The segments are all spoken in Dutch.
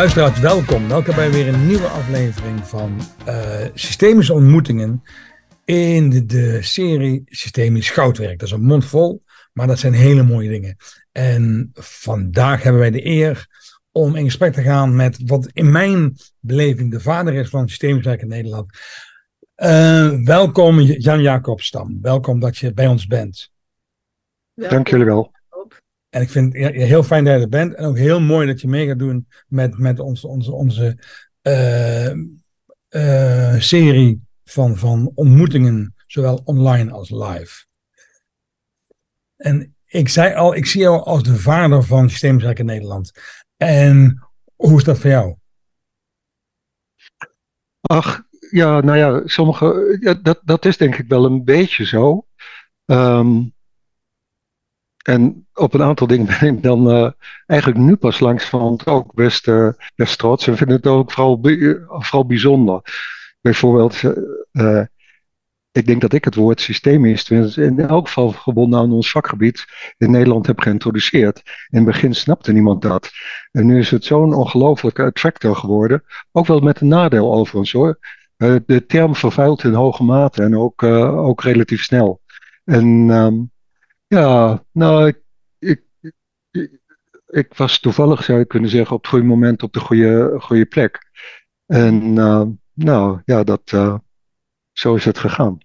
Luisteraars, welkom. Welkom bij weer een nieuwe aflevering van uh, Systemische Ontmoetingen in de, serie Systemisch Goudwerk. Dat is een mond vol, maar dat zijn hele mooie dingen. En vandaag hebben wij de eer om in gesprek te gaan met wat in mijn beleving de vader is van Systemisch Werk in Nederland. Uh, welkom Jan-Jacob Stam. Welkom dat je bij ons bent. Dank jullie wel. En ik vind het heel fijn dat je er bent. En ook heel mooi dat je mee gaat doen met, met onze, onze, onze uh, uh, serie van, van ontmoetingen, zowel online als live. En ik zei al, ik zie jou als de vader van systeemzaken Nederland. En hoe is dat voor jou? Ach, ja, nou ja, sommige, dat, dat is denk ik wel een beetje zo. Um, en op een aantal dingen ben ik dan uh, eigenlijk nu pas langs van ook best, best trots. En vind het ook vooral, vooral bijzonder. Bijvoorbeeld, uh, ik denk dat ik het woord systemisch, in elk geval gebonden aan ons vakgebied, in Nederland heb geïntroduceerd. In het begin snapte niemand dat. En nu is het zo'n ongelofelijke attractor geworden. Ook wel met een nadeel overigens hoor. de term vervuilt in hoge mate en ook, ook relatief snel. En um, ja, nou, ik, ik, ik, was toevallig, zou je kunnen zeggen, op het goede moment op de goede, goede plek. En uh, nou, ja, dat, uh, zo is het gegaan.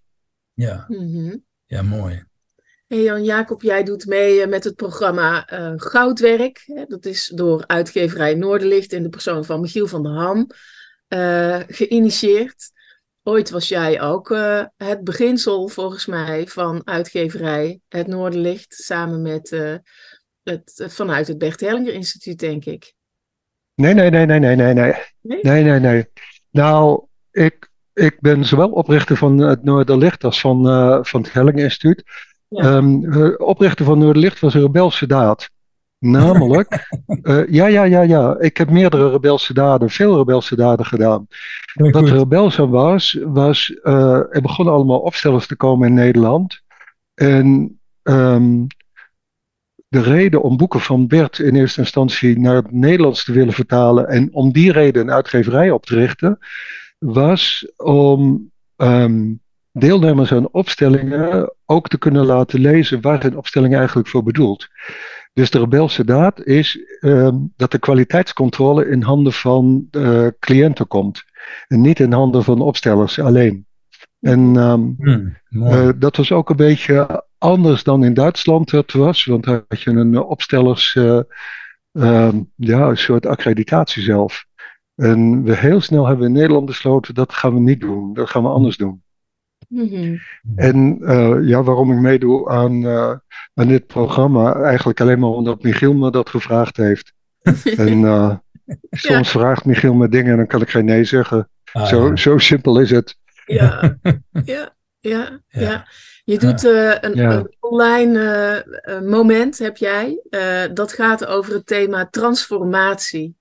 Ja, mm-hmm. ja mooi. Hey Jan Jacob, jij doet mee eh, met het programma uh, Goudwerk. Dat is door uitgeverij Noorderlicht in de persoon van Michiel van der Ham uh, geïnitieerd. Ooit was jij ook uh, het beginsel, volgens mij, van uitgeverij Het Noorderlicht, samen met uh, het, vanuit het Bert Hellinger Instituut, denk ik. Nee, nee, nee, nee, nee, nee, nee. Nee, nee, nee. Nou, ik, ik ben zowel oprichter van het Noorderlicht als van, uh, van het Hellinger Instituut. Ja. Um, oprichter van Noorderlicht was een rebelse daad. Namelijk, uh, ja, ja, ja, ja. Ik heb meerdere rebelse daden, veel rebelse daden gedaan. Wat er rebels aan was, was uh, er begonnen allemaal opstellers te komen in Nederland. En um, de reden om boeken van Bert in eerste instantie naar het Nederlands te willen vertalen en om die reden een uitgeverij op te richten, was om um, deelnemers aan opstellingen ook te kunnen laten lezen waar een opstelling eigenlijk voor bedoelt. Dus de rebelse daad is uh, dat de kwaliteitscontrole in handen van uh, cliënten komt. En niet in handen van opstellers alleen. En um, hmm, uh, dat was ook een beetje anders dan in Duitsland het was. Want daar had je een opstellers, ehm, ja, een soort accreditatie zelf. En we heel snel hebben in Nederland besloten, dat gaan we niet doen. Dat gaan we anders doen. Mm-hmm. En uh, ja, waarom ik meedoe aan, uh, aan dit programma, eigenlijk alleen maar omdat Michiel me dat gevraagd heeft. en uh, soms ja. vraagt Michiel me dingen en dan kan ik geen nee zeggen. Ah, zo, ja. zo simpel is het. Ja, ja, ja, ja. Je doet een, een, online moment, heb jij. dat gaat over het thema transformatie.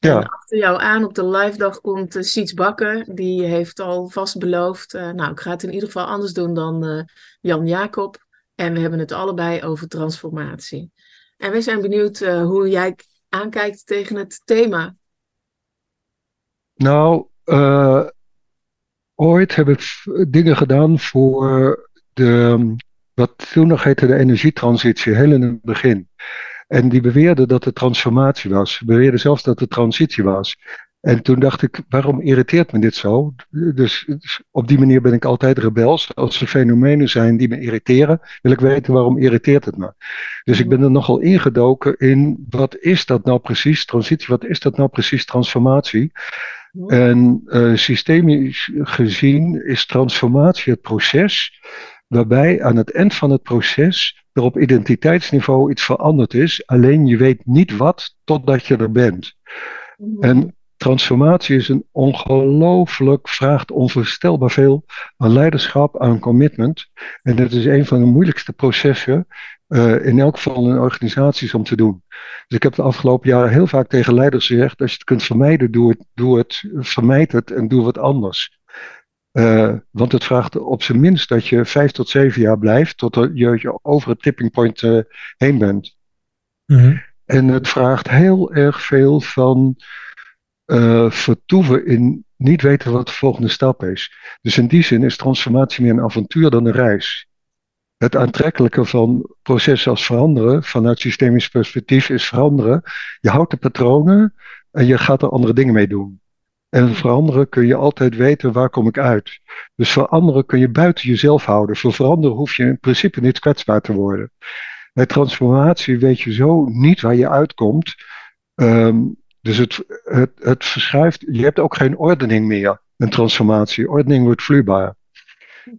Ja. En achter jou aan op de live dag komt uh, Siets Bakker. Die heeft al vast beloofd. Uh, nou, ik ga het in ieder geval anders doen dan uh, Jan Jacob. En we hebben het allebei over transformatie. En wij zijn benieuwd hoe jij aankijkt tegen het thema. Nou, ooit heb ik dingen gedaan voor de, wat toen nog heette de energietransitie, heel in het begin. En die beweerde dat het transformatie was. Beweerde zelfs dat het transitie was. En toen dacht ik, waarom irriteert me dit zo? Dus, dus, op die manier ben ik altijd rebels. Als er fenomenen zijn die me irriteren, wil ik weten waarom irriteert het me. Dus ik ben er nogal ingedoken in, wat is dat nou precies, transitie, wat is dat nou precies, transformatie? En uh, systemisch gezien is transformatie het proces waarbij aan het eind van het proces er op identiteitsniveau iets veranderd is. Alleen je weet niet wat totdat je er bent. Mhm. En transformatie is een ongelooflijk, vraagt onvoorstelbaar veel aan leiderschap, aan commitment. En dat is een van de moeilijkste processen, uh, in elk geval in organisaties, om te doen. Dus ik heb de afgelopen jaren heel vaak tegen leiders gezegd, als je het kunt vermijden, doe het, doe het vermijd het en doe wat anders. Uh, want het vraagt op zijn minst dat je vijf tot zeven jaar blijft tot je over het tipping point uh, heen bent. Mm -hmm. En het vraagt heel erg veel van uh, vertoeven in niet weten wat de volgende stap is. Dus in die zin is transformatie meer een avontuur dan een reis. Het aantrekkelijke van processen als veranderen, vanuit systemisch perspectief, is veranderen. Je houdt de patronen en je gaat er andere dingen mee doen. En veranderen kun je altijd weten waar kom ik uit. Dus veranderen kun je buiten jezelf houden. Voor veranderen hoef je in principe niet kwetsbaar te worden. Bij transformatie weet je zo niet waar je uitkomt. Um, dus het, het, het verschuift, je hebt ook geen ordening meer, een transformatie. Ordening wordt vloeibaar.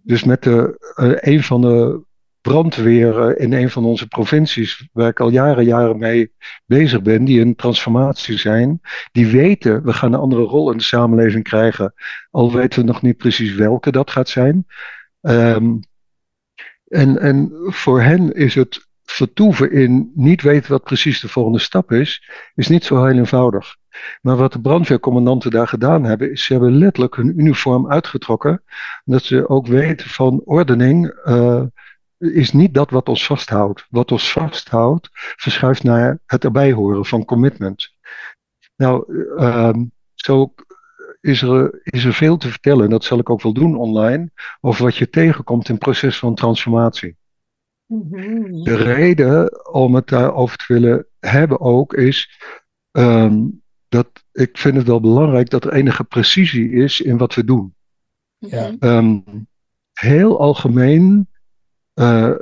Dus met de, uh, een van de brandweren in een van onze provincies, waar ik al jaren, jaren mee bezig ben, die een transformatie zijn, die weten, we gaan een andere rol in de samenleving krijgen, al weten we nog niet precies welke dat gaat zijn. Um, en, en voor hen is het vertoeven in niet weten wat precies de volgende stap is, is niet zo heel eenvoudig. Maar wat de brandweercommandanten daar gedaan hebben, is ze hebben letterlijk hun uniform uitgetrokken. Dat ze ook weten van ordening uh, is niet dat wat ons vasthoudt. Wat ons vasthoudt, verschuift naar het erbij horen van commitment. Nou, uh, zo is er, is er veel te vertellen, en dat zal ik ook wel doen online, over wat je tegenkomt in het proces van transformatie. Mhm. De reden om het daarover te willen hebben ook is um, dat ik vind het wel belangrijk dat er enige precisie is in wat we doen. Ja. Um, heel algemeen, uh,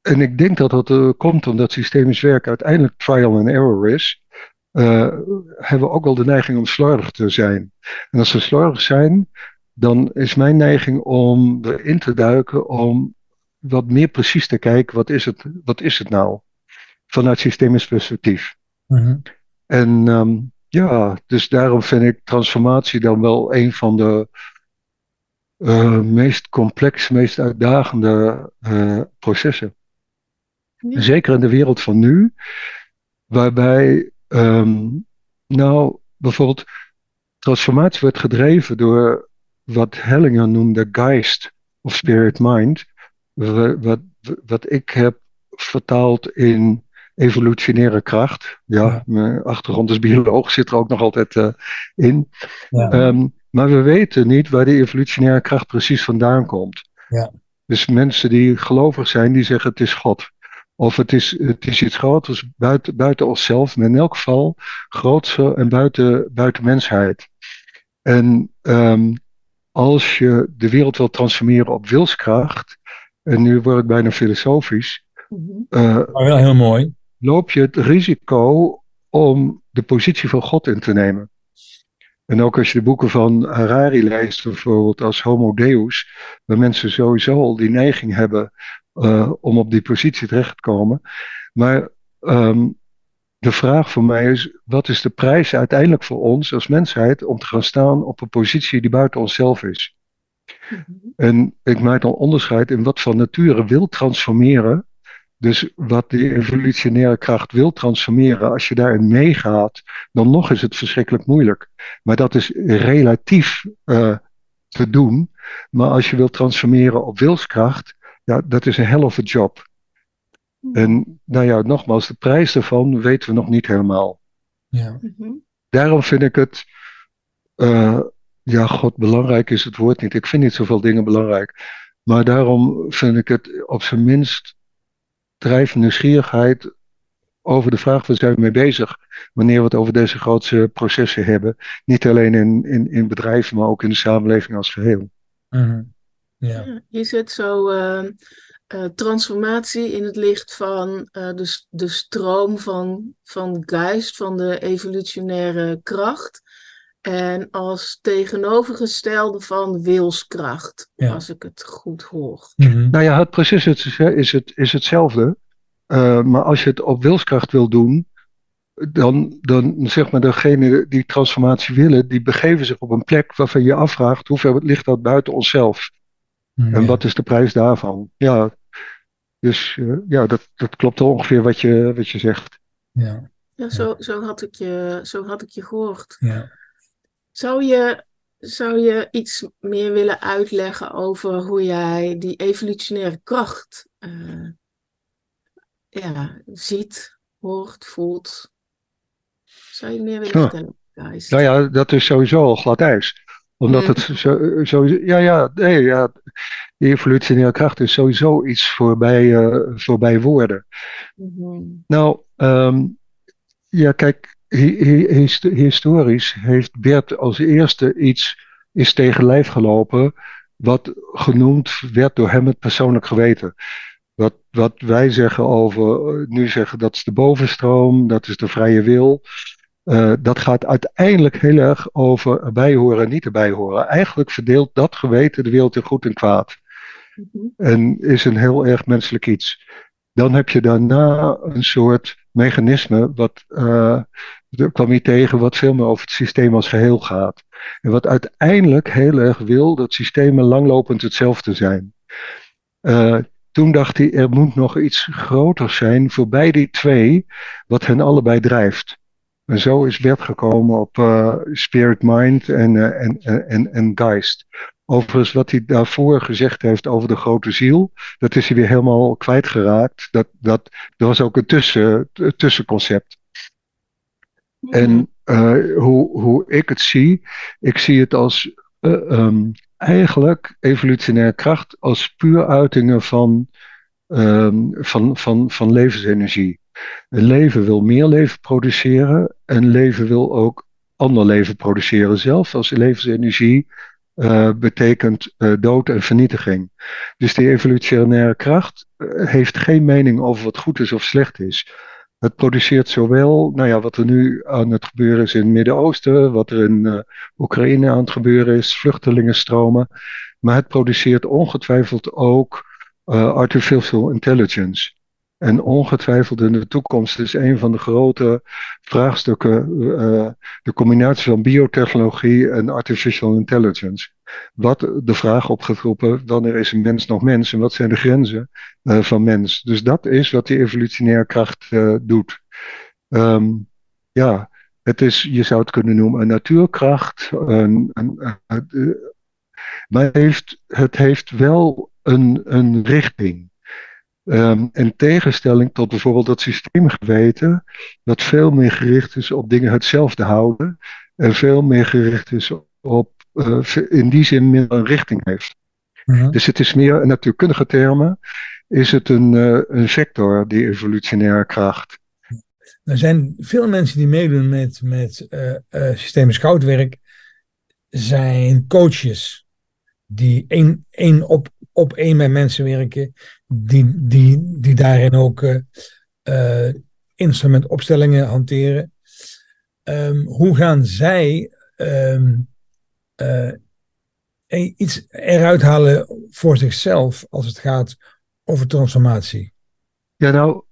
en ik denk dat dat uh, komt omdat systemisch werk uiteindelijk trial and error is, uh, hebben we ook wel de neiging om slordig te zijn. En als we slordig zijn, dan is mijn neiging om erin te duiken om wat meer precies te kijken, wat is het, wat is het nou? Vanuit systemisch perspectief. Mm En um, ja, dus daarom vind ik transformatie dan wel een van de uh, meest complexe, meest uitdagende uh, processen. Ja. Zeker in de wereld van nu, waarbij, um, nou, bijvoorbeeld, transformatie wordt gedreven door wat Hellinger noemde geist of spirit mind wat, wat ik heb vertaald in evolutionaire kracht. Ja, mijn achtergrond als bioloog zit er ook nog altijd uh, in. Ja. Um, maar we weten niet waar die evolutionaire kracht precies vandaan komt. Ja. Dus mensen die gelovig zijn, die zeggen het is God. Of het is, het is iets groters buiten, buiten onszelf, maar in elk geval grootser en buiten, buiten mensheid. En um, als je de wereld wil transformeren op wilskracht, en nu word ik bijna filosofisch. Uh, maar wel heel mooi. Loop je het risico om de positie van God in te nemen. En ook als je de boeken van Harari leest, bijvoorbeeld als Homo Deus, waar mensen sowieso al die neiging hebben uh, om op die positie terecht te komen. Maar um, de vraag voor mij is, wat is de prijs uiteindelijk voor ons als mensheid om te gaan staan op een positie die buiten onszelf is? Mhm. En ik maak dan onderscheid in wat van nature wil transformeren. Dus wat die evolutionaire kracht wil transformeren, als je daarin meegaat, dan nog is het verschrikkelijk moeilijk. Maar dat is relatief uh, te doen. Maar als je wilt transformeren op wilskracht, ja, dat is een hell of a job. Mhm. En nou ja, nogmaals, de prijs daarvan weten we nog niet helemaal. Ja. Mhm. Daarom vind ik het uh, ja, God, belangrijk is het woord niet. Ik vind niet zoveel dingen belangrijk. Maar daarom vind ik het op zijn minst drijft nieuwsgierigheid over de vraag waar zijn we mee bezig wanneer we het over deze grootste processen hebben. Niet alleen in, in, in bedrijven, maar ook in de samenleving als geheel. Mm ja. Je zet zo uh, uh, transformatie in het licht van uh, de, de stroom van, van geist, van de evolutionaire kracht. En als tegenovergestelde van wilskracht, als ik het goed hoor. Mm Nou ja, het proces is, is, het, is hetzelfde. Uh, maar als je het op wilskracht wil doen, dan, dan zeg maar degene die transformatie willen, die begeven zich op een plek waarvan je afvraagt hoeveel ligt dat buiten onszelf. Mm, en wat is de prijs daarvan? Ja, dus uh, ja, dat, dat klopt ongeveer wat je, wat je zegt. Ja, ja zo, zo, had ik je, zo had ik je gehoord. Ja. Zou je, zou je iets meer willen uitleggen over hoe jij die evolutionaire kracht uh, ja, ziet? hoort, voelt. Zou je meer willen vertellen, guys? Nou ja, dat is sowieso al glad ijs omdat het zo, zo, ja, ja, nee, ja, die evolutionaire kracht is sowieso iets voorbij, uh, voorbij woorden. Mm Nou, um, ja, kijk, historisch heeft Bert als eerste iets is tegen lijf gelopen wat genoemd werd door hem het persoonlijk geweten. Wat, wat wij zeggen over, nu zeggen dat is de bovenstroom, dat is de vrije wil. Uh, dat gaat uiteindelijk heel erg over erbij horen en niet erbij horen. Eigenlijk verdeelt dat geweten de wereld in goed en kwaad. Mhm. En is een heel erg menselijk iets. Dan heb je daarna een soort mechanisme, wat uh, er kwam je tegen, wat veel meer over het systeem als geheel gaat. En wat uiteindelijk heel erg wil dat systemen langlopend hetzelfde zijn. Uh, toen dacht hij, er moet nog iets groters zijn voorbij die twee, wat hen allebei drijft. En zo is Bert gekomen op uh, Spirit Mind en, uh, en, en, en Geist. Overigens, wat hij daarvoor gezegd heeft over de grote ziel, dat is hij weer helemaal kwijtgeraakt. Dat, dat, dat was ook een tussen, tussenconcept. En uh, hoe, hoe ik het zie, ik zie het als um, eigenlijk evolutionaire kracht als puur uitingen van, um, van, van, van levensenergie. Een leven wil meer leven produceren. Een leven wil ook ander leven produceren zelf. Als levensenergie uh, betekent uh, dood en vernietiging. Dus die evolutionaire kracht uh, heeft geen mening over wat goed is of slecht is. Het produceert zowel, nou ja, wat er nu aan het gebeuren is in het Midden-Oosten, wat er in Oekraïne aan het gebeuren is, vluchtelingenstromen. Maar het produceert ongetwijfeld ook artificial intelligence. En ongetwijfeld in de toekomst is een van de grote vraagstukken uh, de combinatie van biotechnologie en artificial intelligence. Wat de vraag opgeroepen, wanneer is een mens nog mens en wat zijn de grenzen uh, van mens? Dus dat is wat die evolutionaire kracht doet. Um, ja, het is, je zou het kunnen noemen een natuurkracht, maar heeft, het heeft wel een, een richting. Um, in tegenstelling tot bijvoorbeeld dat systeemgeweten, dat veel meer gericht is op dingen hetzelfde houden en veel meer gericht is op, uh, in die zin meer een richting heeft. Mhm. Dus het is meer, in natuurkundige termen, is het een, uh, een sector, die evolutionaire kracht. Er zijn veel mensen die meedoen met, met uh, systemisch zijn coaches die één, één op, op één met mensen werken, die, die, die daarin ook uh, instrumentopstellingen hanteren. Um, hoe gaan zij um, uh, iets eruit halen voor zichzelf als het gaat over transformatie? Ja, nou,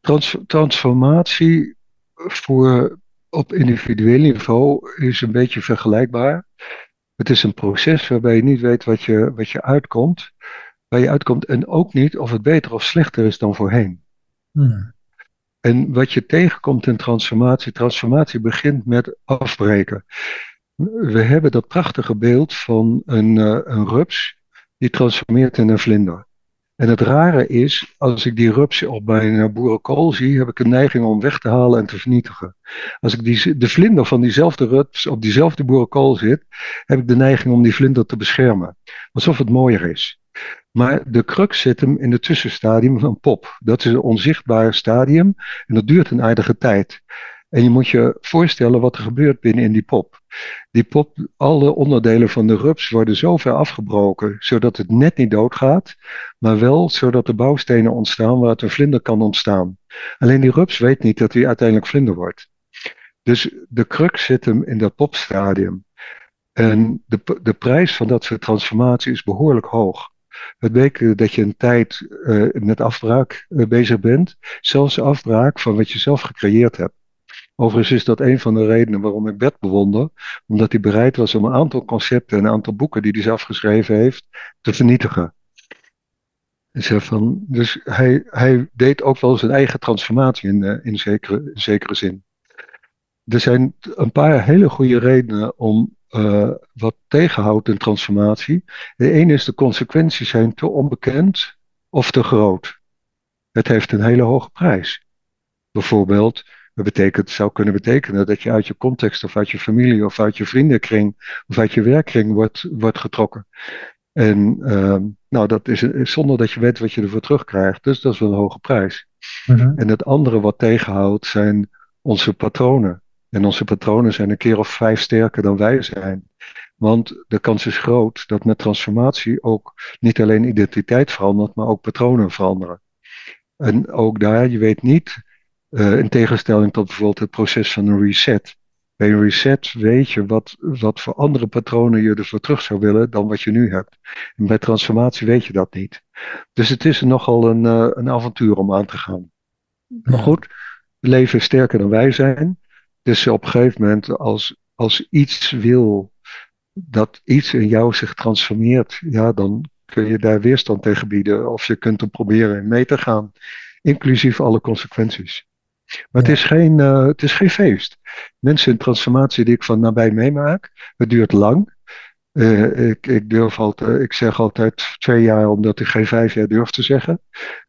trans transformatie voor, op individueel niveau is een beetje vergelijkbaar. Het is een proces waarbij je niet weet wat je, wat je uitkomt waar je uitkomt en ook niet of het beter of slechter is dan voorheen. Hmm. En wat je tegenkomt in transformatie, transformatie begint met afbreken. We hebben dat prachtige beeld van een, uh, een rups die transformeert in een vlinder. En het rare is, als ik die rups op mijn boerenkool zie, heb ik een neiging om weg te halen en te vernietigen. Als ik die, de vlinder van diezelfde rups op diezelfde boerenkool zit, heb ik de neiging om die vlinder te beschermen. Alsof het mooier is. Maar de crux zit hem in het tussenstadium van pop. Dat is een onzichtbaar stadium en dat duurt een aardige tijd. En je moet je voorstellen wat er gebeurt binnen in die pop. Die pop, alle onderdelen van de rups worden zo ver afgebroken, zodat het net niet doodgaat, maar wel zodat er bouwstenen ontstaan waaruit een vlinder kan ontstaan. Alleen die rups weet niet dat hij uiteindelijk vlinder wordt. Dus de crux zit hem in dat popstadium. En de, de prijs van dat soort transformatie is behoorlijk hoog. Het betekent dat je een tijd uh, met afbraak uh, bezig bent, zelfs afbraak van wat je zelf gecreëerd hebt. Overigens is dat een van de redenen waarom ik Bert bewonder, omdat hij bereid was om een aantal concepten en een aantal boeken die hij zelf geschreven heeft, te vernietigen. Van, dus hij, hij deed ook wel zijn eigen transformatie in, uh, in, zekere, zekere zin. Er zijn een paar hele goede redenen om uh, wat tegenhoudt in transformatie. De ene is de consequenties zijn te onbekend of te groot. Het heeft een hele hoge prijs. bijvoorbeeld, dat betekent, zou kunnen betekenen dat je uit je context of uit je familie of uit je vriendenkring of uit je werkkring wordt, wordt getrokken. En uh, nou, dat is, zonder dat je weet wat je ervoor terugkrijgt. Dus dat is wel een hoge prijs. Mhm. En het andere wat tegenhoudt zijn onze patronen. En onze patronen zijn een keer of vijf sterker dan wij zijn. Want de kans is groot dat met transformatie ook niet alleen identiteit verandert, maar ook patronen veranderen. En ook daar, je weet niet, uh, in tegenstelling tot bijvoorbeeld het proces van een reset. Bij een reset weet je wat, wat voor andere patronen je ervoor terug zou willen dan wat je nu hebt. En bij transformatie weet je dat niet. Dus het is nogal een, uh, een avontuur om aan te gaan. Maar goed, leven is sterker dan wij zijn. Dus op een gegeven moment, als, als iets wil dat iets in jou zich transformeert, ja, dan kun je daar weerstand tegen bieden. Of je kunt er proberen mee te gaan, inclusief alle consequenties. Maar het, is geen, uh, het is geen feest. Mensen in transformatie die ik van nabij meemaak, het duurt lang. Uh, ik, ik, durf altijd, ik zeg altijd twee jaar, omdat ik geen vijf jaar durf te zeggen.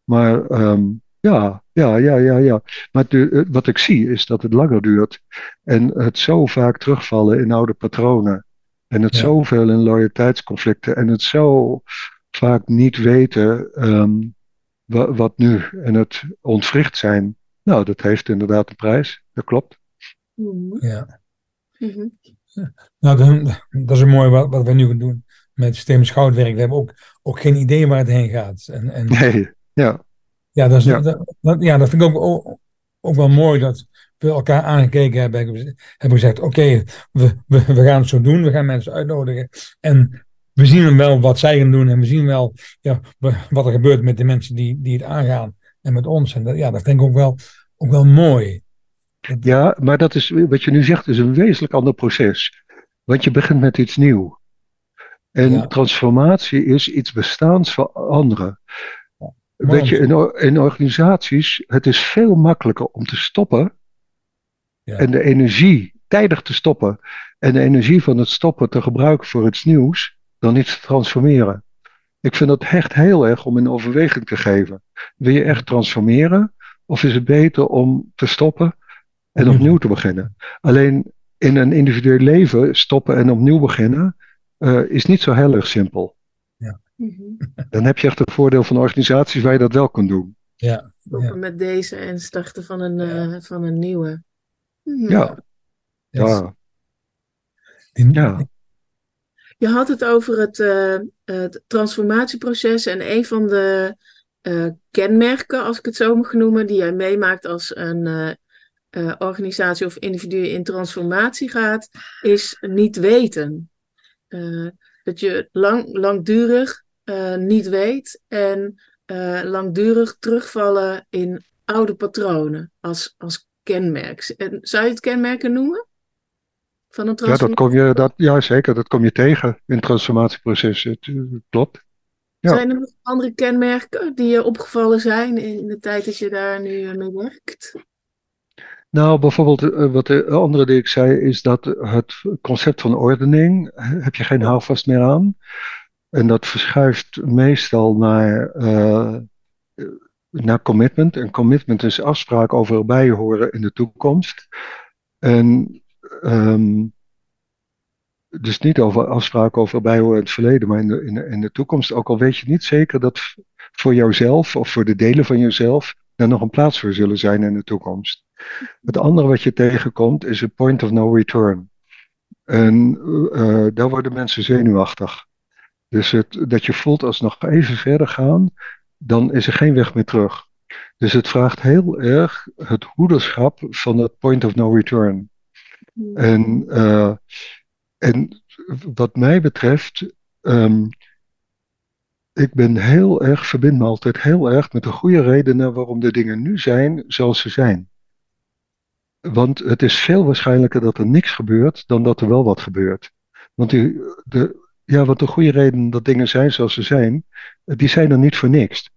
Maar um, ja, ja, ja, ja, ja. Maar de, eh, wat ik zie is dat het langer duurt. En het zo vaak terugvallen in oude patronen. En het ja. zoveel in loyaliteitsconflicten. En het zo vaak niet weten um, wat nu. En het ontwricht zijn. Nou, dat heeft inderdaad een prijs. Dat klopt. Mhm. Ja. Mm-hmm. Nou, dat, dat, is een mooi wat, wat we nu gaan doen met systemisch goudwerk. We hebben ook, ook geen idee waar het heen gaat. En, en, nee, ja. Ja, dat, is, ja. Dat, ja, dat vind ik ook, ook, wel mooi dat we elkaar aangekeken hebben. Hebben gezegd, oké, we, we, we gaan het zo doen. We gaan mensen uitnodigen. En we zien wel wat zij gaan doen. En we zien wel ja, wat er gebeurt met de mensen die, die het aangaan. En met ons. En dat, ja, dat vind ik ook wel, ook wel mooi. Ja, maar dat is, wat je nu zegt, is een wezenlijk ander proces. Want je begint met iets nieuws. En ja. transformatie is iets bestaans veranderen. Weet je, in, in, organisaties, het is veel makkelijker om te stoppen ja. en de energie tijdig te stoppen en de energie van het stoppen te gebruiken voor iets nieuws, dan iets te transformeren. Ik vind dat echt heel erg om in overweging te geven. Wil je echt transformeren of is het beter om te stoppen en opnieuw te beginnen? Alleen in een individueel leven stoppen en opnieuw beginnen uh, is niet zo heel erg simpel. Mhm. Dan heb je echt het voordeel van organisaties waar je dat wel kunt doen. Ja. ja. met deze en starten van een, uh, van een nieuwe. Ja. Ja. ja. Je had het over het, uh, het, transformatieproces en een van de uh, kenmerken, als ik het zo mag noemen, die jij meemaakt als een organisatie of individu in transformatie gaat, is niet weten. dat je lang, langdurig niet weet en langdurig terugvallen in oude patronen als, als kenmerk. En zou je het kenmerken noemen? Van een ja, dat kom je, dat, ja, zeker. Dat kom je tegen in het transformatieproces. Het klopt. Ja. Zijn er nog andere kenmerken die je opgevallen zijn in de tijd dat je daar nu mee werkt? Nou, bijvoorbeeld, wat de andere die ik zei, is dat het concept van ordening, heb je geen houvast meer aan. En dat verschuift meestal naar, uh, naar commitment. En commitment is afspraak over erbij horen in de toekomst. En um, dus niet over afspraken over het verleden, maar in de, in, de, in de toekomst. Ook al weet je niet zeker dat voor jouzelf of voor de delen van jezelf er nog een plaats voor zullen zijn in de toekomst. Het andere wat je tegenkomt is een point of no return. En uh, daar worden mensen zenuwachtig. Dus het, dat je voelt als nog even verder gaan, dan is er geen weg meer terug. Dus het vraagt heel erg het hoederschap van het point of no return. Hmm. En, uh, en wat mij betreft, um, ik ben heel erg, verbind me altijd heel erg met de goede redenen waarom de dingen nu zijn zoals ze zijn. Want het is veel waarschijnlijker dat er niks gebeurt dan dat er wel wat gebeurt. Want die, de, ja, want de goede reden dat dingen zijn zoals ze zijn, die zijn er niet voor niks.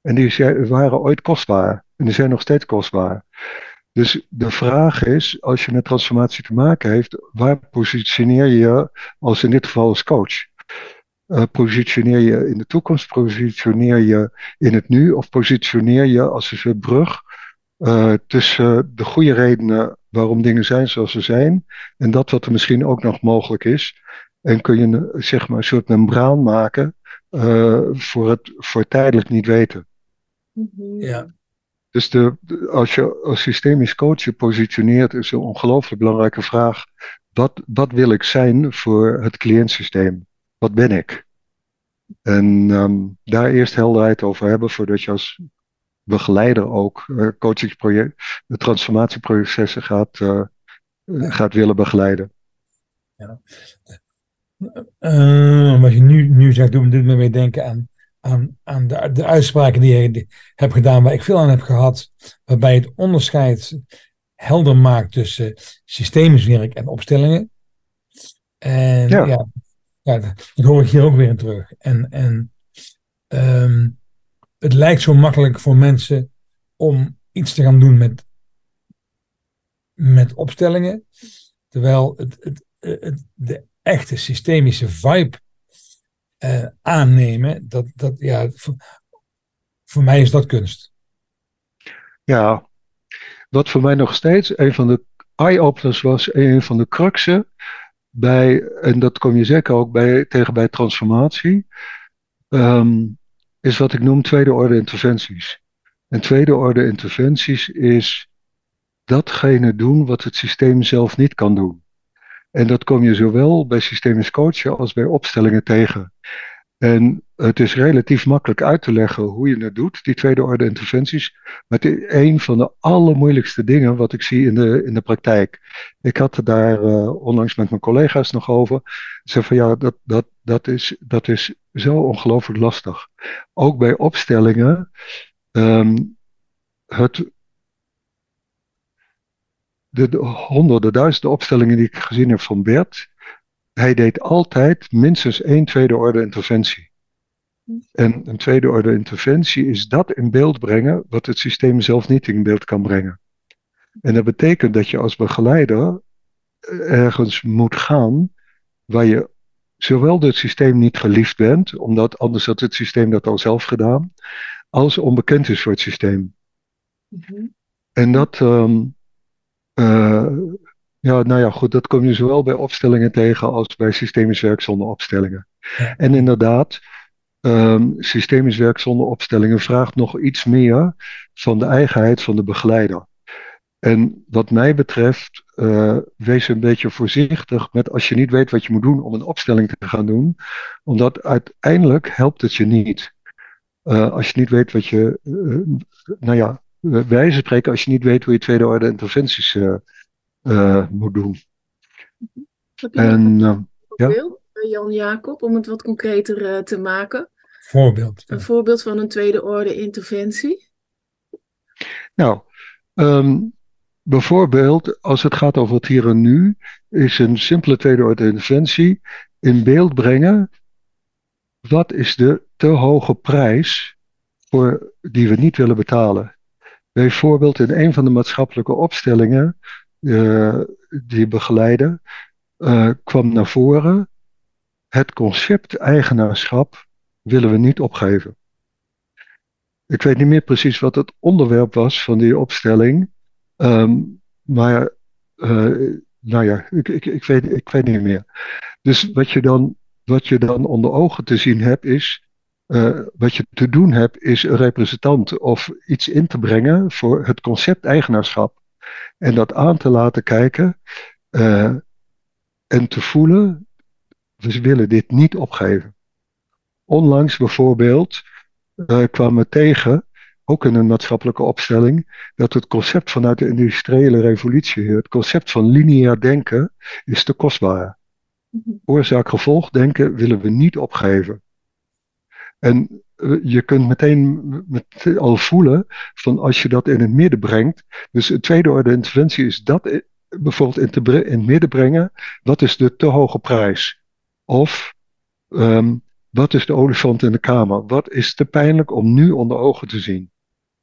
En die waren ooit kostbaar. En die zijn nog steeds kostbaar. Dus de vraag is, als je met transformatie te maken heeft, waar positioneer je je als in dit geval als coach? Uh, positioneer je in de toekomst, positioneer je in het nu of positioneer je als een soort brug tussen de goede redenen waarom dingen zijn zoals ze zijn en dat wat er misschien ook nog mogelijk is. En kun je zeg maar, een soort membraan maken voor het voor tijdelijk niet weten. Mhm. Ja. Dus de, als je als systemisch coach je positioneert, is een ongelooflijk belangrijke vraag. Wat, wat wil ik zijn voor het cliëntsysteem? Wat ben ik? En ehm, daar eerst helderheid over hebben voordat je als begeleider ook uh, coachingsproject, de transformatieprocessen gaat, uh, gaat willen begeleiden. Ja. Uh, wat je nu, nu zegt, doet, doet me weer denken aan aan, aan de, de uitspraken die je hebt gedaan, waar ik veel aan heb gehad, waarbij het onderscheid helder maakt tussen systemisch werk en opstellingen. En ja, ja, ja dat hoor ik hier ook weer in terug. En, en um, het lijkt zo makkelijk voor mensen om iets te gaan doen met, met opstellingen, terwijl het, het, het, de echte systemische vibe uh, aannemen, dat, dat, ja, voor, voor mij is dat kunst. Ja, wat voor mij nog steeds een van de eye-openers was, een van de cruxen bij, en dat kom je zeker ook bij, tegen bij transformatie, um, is wat ik noem tweede orde interventies. En tweede orde interventies is datgene doen wat het systeem zelf niet kan doen. En dat kom je zowel bij systemisch coachen als bij opstellingen tegen. En het is relatief makkelijk uit te leggen hoe je het doet, die tweede orde interventies. Maar het is een van de allermoeilijkste dingen wat ik zie in de, in de praktijk. Ik had het daar uh, onlangs met mijn collega's nog over. Ze van ja, dat, dat, dat, is, dat is zo ongelooflijk lastig. Ook bij opstellingen. Um, het de, honderden, duizenden opstellingen die ik gezien heb van Bert, hij deed altijd minstens één tweede orde interventie. En een tweede orde interventie is dat in beeld brengen wat het systeem zelf niet in beeld kan brengen. En dat betekent dat je als begeleider ergens moet gaan waar je zowel het systeem niet geliefd bent, omdat anders had het systeem dat al zelf gedaan, als onbekend is voor het systeem. Mhm. En dat, um, uh, ja, nou ja, goed, dat kom je zowel bij opstellingen tegen als bij systemisch werk zonder opstellingen. En inderdaad, um, systemisch werk zonder opstellingen vraagt nog iets meer van de eigenheid van de begeleider. En wat mij betreft, uh, wees een beetje voorzichtig met als je niet weet wat je moet doen om een opstelling te gaan doen. Omdat uiteindelijk helpt het je niet. Uh, als je niet weet wat je, uh, nou ja, wijze spreken als je niet weet hoe je tweede orde interventies uh, uh, moet doen. Heb je en, een voorbeeld, ja? Jan Jacob, om het wat concreter uh, te maken? Voorbeeld. Een voorbeeld van een tweede orde interventie? Nou, um, bijvoorbeeld als het gaat over het hier en nu, is een simpele tweede orde interventie in beeld brengen wat is de te hoge prijs voor, die we niet willen betalen. Bijvoorbeeld in een van de maatschappelijke opstellingen uh, die begeleiden, uh, kwam naar voren. Het concept eigenaarschap willen we niet opgeven. Ik weet niet meer precies wat het onderwerp was van die opstelling. Um, maar uh, nou ja, ik, ik, ik, weet, ik weet niet meer. Dus wat je dan, wat je dan onder ogen te zien hebt is uh, wat je te doen hebt, is een representant of iets in te brengen voor het concept eigenaarschap. En dat aan te laten kijken uh, en te voelen, we willen dit niet opgeven. Onlangs bijvoorbeeld uh, kwamen we tegen, ook in een maatschappelijke opstelling, dat het concept vanuit de industriële revolutie, het concept van lineair denken, is te kostbaar. Mhm. Oorzaak-gevolg denken willen we niet opgeven. En eh, je kunt meteen met, al voelen van als je dat in het midden brengt. Dus een tweede orde interventie is dat bijvoorbeeld in, te, in het midden brengen. Wat is de te hoge prijs? Of um, wat is de olifant in de kamer? Wat is te pijnlijk om nu onder ogen te zien?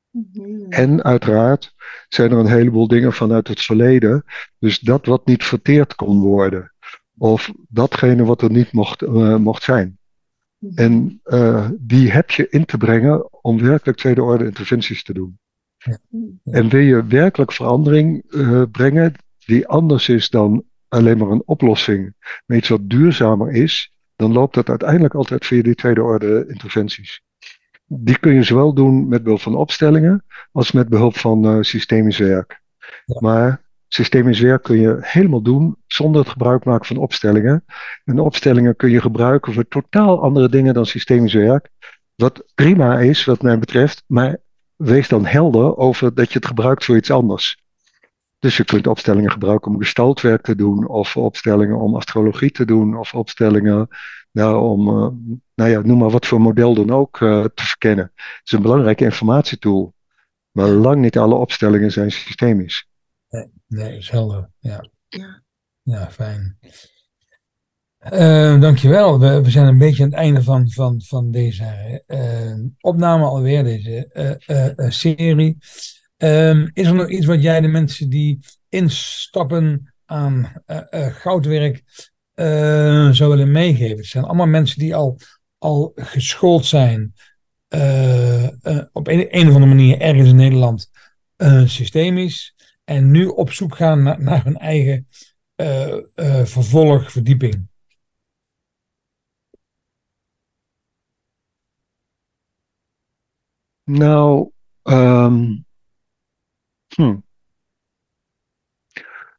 Mhm. En uiteraard zijn er een heleboel dingen vanuit het verleden. Dus dat wat niet verteerd kon worden. Of datgene wat er niet mocht, uh, mocht zijn. En uh, die heb je in te brengen om werkelijk tweede orde interventies te doen. En wil je werkelijk verandering uh, brengen die anders is dan alleen maar een oplossing, maar iets wat duurzamer is, dan loopt dat uiteindelijk altijd via die tweede orde interventies. Die kun je zowel doen met behulp van opstellingen als met behulp van uh, systemisch werk. Maar systemisch werk kun je helemaal doen zonder het gebruik maken van opstellingen. En opstellingen kun je gebruiken voor totaal andere dingen dan systemisch werk. Wat prima is, wat mij betreft, maar wees dan helder over dat je het gebruikt voor iets anders. Dus je kunt opstellingen gebruiken om gestaltwerk te doen, of opstellingen om astrologie te doen, of opstellingen nou, om, uh, nou ja, noem maar wat voor model dan ook uh, te verkennen. Het is een belangrijke informatietool, maar lang niet alle opstellingen zijn systemisch. Nee, is helder. Ja, ja. ja fijn. Uh, dankjewel. We, we zijn een beetje aan het einde van, van, van deze uh, opname alweer, deze uh, serie. Um, is er nog iets wat jij de mensen die instappen aan goudwerk zou willen meegeven? Het zijn allemaal mensen die al, al geschoold zijn op een, een of andere manier ergens in Nederland systemisch en nu op zoek gaan naar, hun eigen vervolg, verdieping. Nou, um, hm.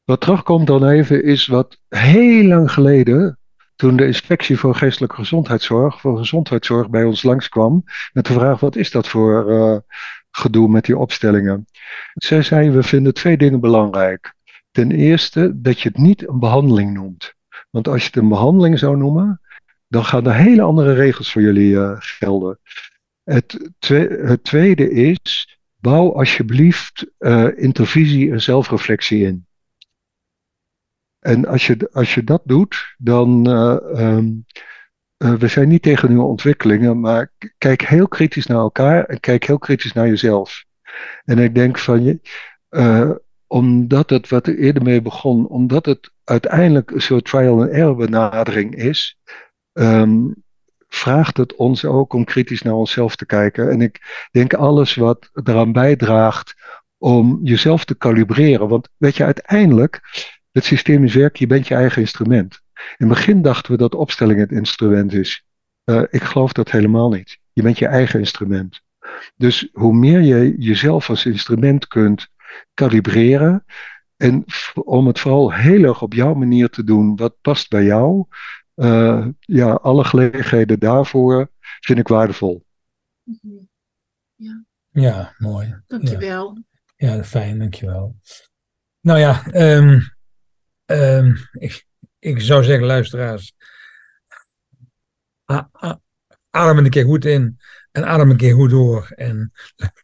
wat terugkomt dan even is wat heel lang geleden, toen de inspectie voor geestelijke gezondheidszorg, voor gezondheidszorg bij ons langskwam, met de vraag wat is dat voor uh, gedoe met die opstellingen. Zij zei, we vinden twee dingen belangrijk. Ten eerste dat je het niet een behandeling noemt. Want als je het een behandeling zou noemen, dan gaan er hele andere regels voor jullie uh, gelden. Het, het tweede is, bouw alsjeblieft uh, intervisie en zelfreflectie in. En als je, als je dat doet, dan. Uh, um, uh, we zijn niet tegen nieuwe ontwikkelingen, maar kijk heel kritisch naar elkaar en kijk heel kritisch naar jezelf. En ik denk van je, omdat het, wat er eerder mee begon, omdat het uiteindelijk een soort trial and error benadering is, um, vraagt het ons ook om kritisch naar onszelf te kijken. En ik denk alles wat eraan bijdraagt om jezelf te kalibreren. Want weet je, uiteindelijk, het systeem is werk, je bent je eigen instrument. In het begin dachten we dat opstelling het instrument is. Uh, ik geloof dat helemaal niet. Je bent je eigen instrument. Dus hoe meer je jezelf als instrument kunt kalibreren. En om het vooral heel erg op jouw manier te doen, wat past bij jou, uh, ja, alle gelegenheden daarvoor vind ik waardevol. Ja, ja mooi. Dankjewel. Ja, ja fijn, dankjewel. Nou ja, um, um, ik, ik zou zeggen, luisteraars, adem een keer goed in en adem een keer goed door. En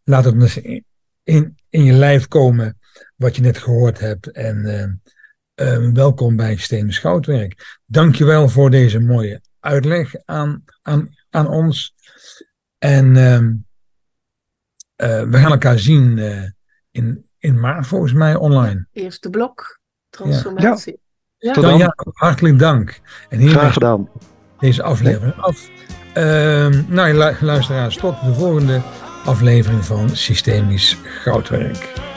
laat het eens in, in, in je lijf komen wat je net gehoord hebt. En uh, Ehm, welkom bij Stenen Schoutwerk. Dankjewel voor deze mooie uitleg aan, aan, aan ons. En ehm, eh, we gaan elkaar zien in, in maart volgens mij online. Eerste blok, transformatie. Ja. Dan, ja, hartelijk dank. En hier Graag gedaan. Deze aflevering af. Uh, nou, luisteraars, tot de volgende aflevering van Systemisch Goudwerk.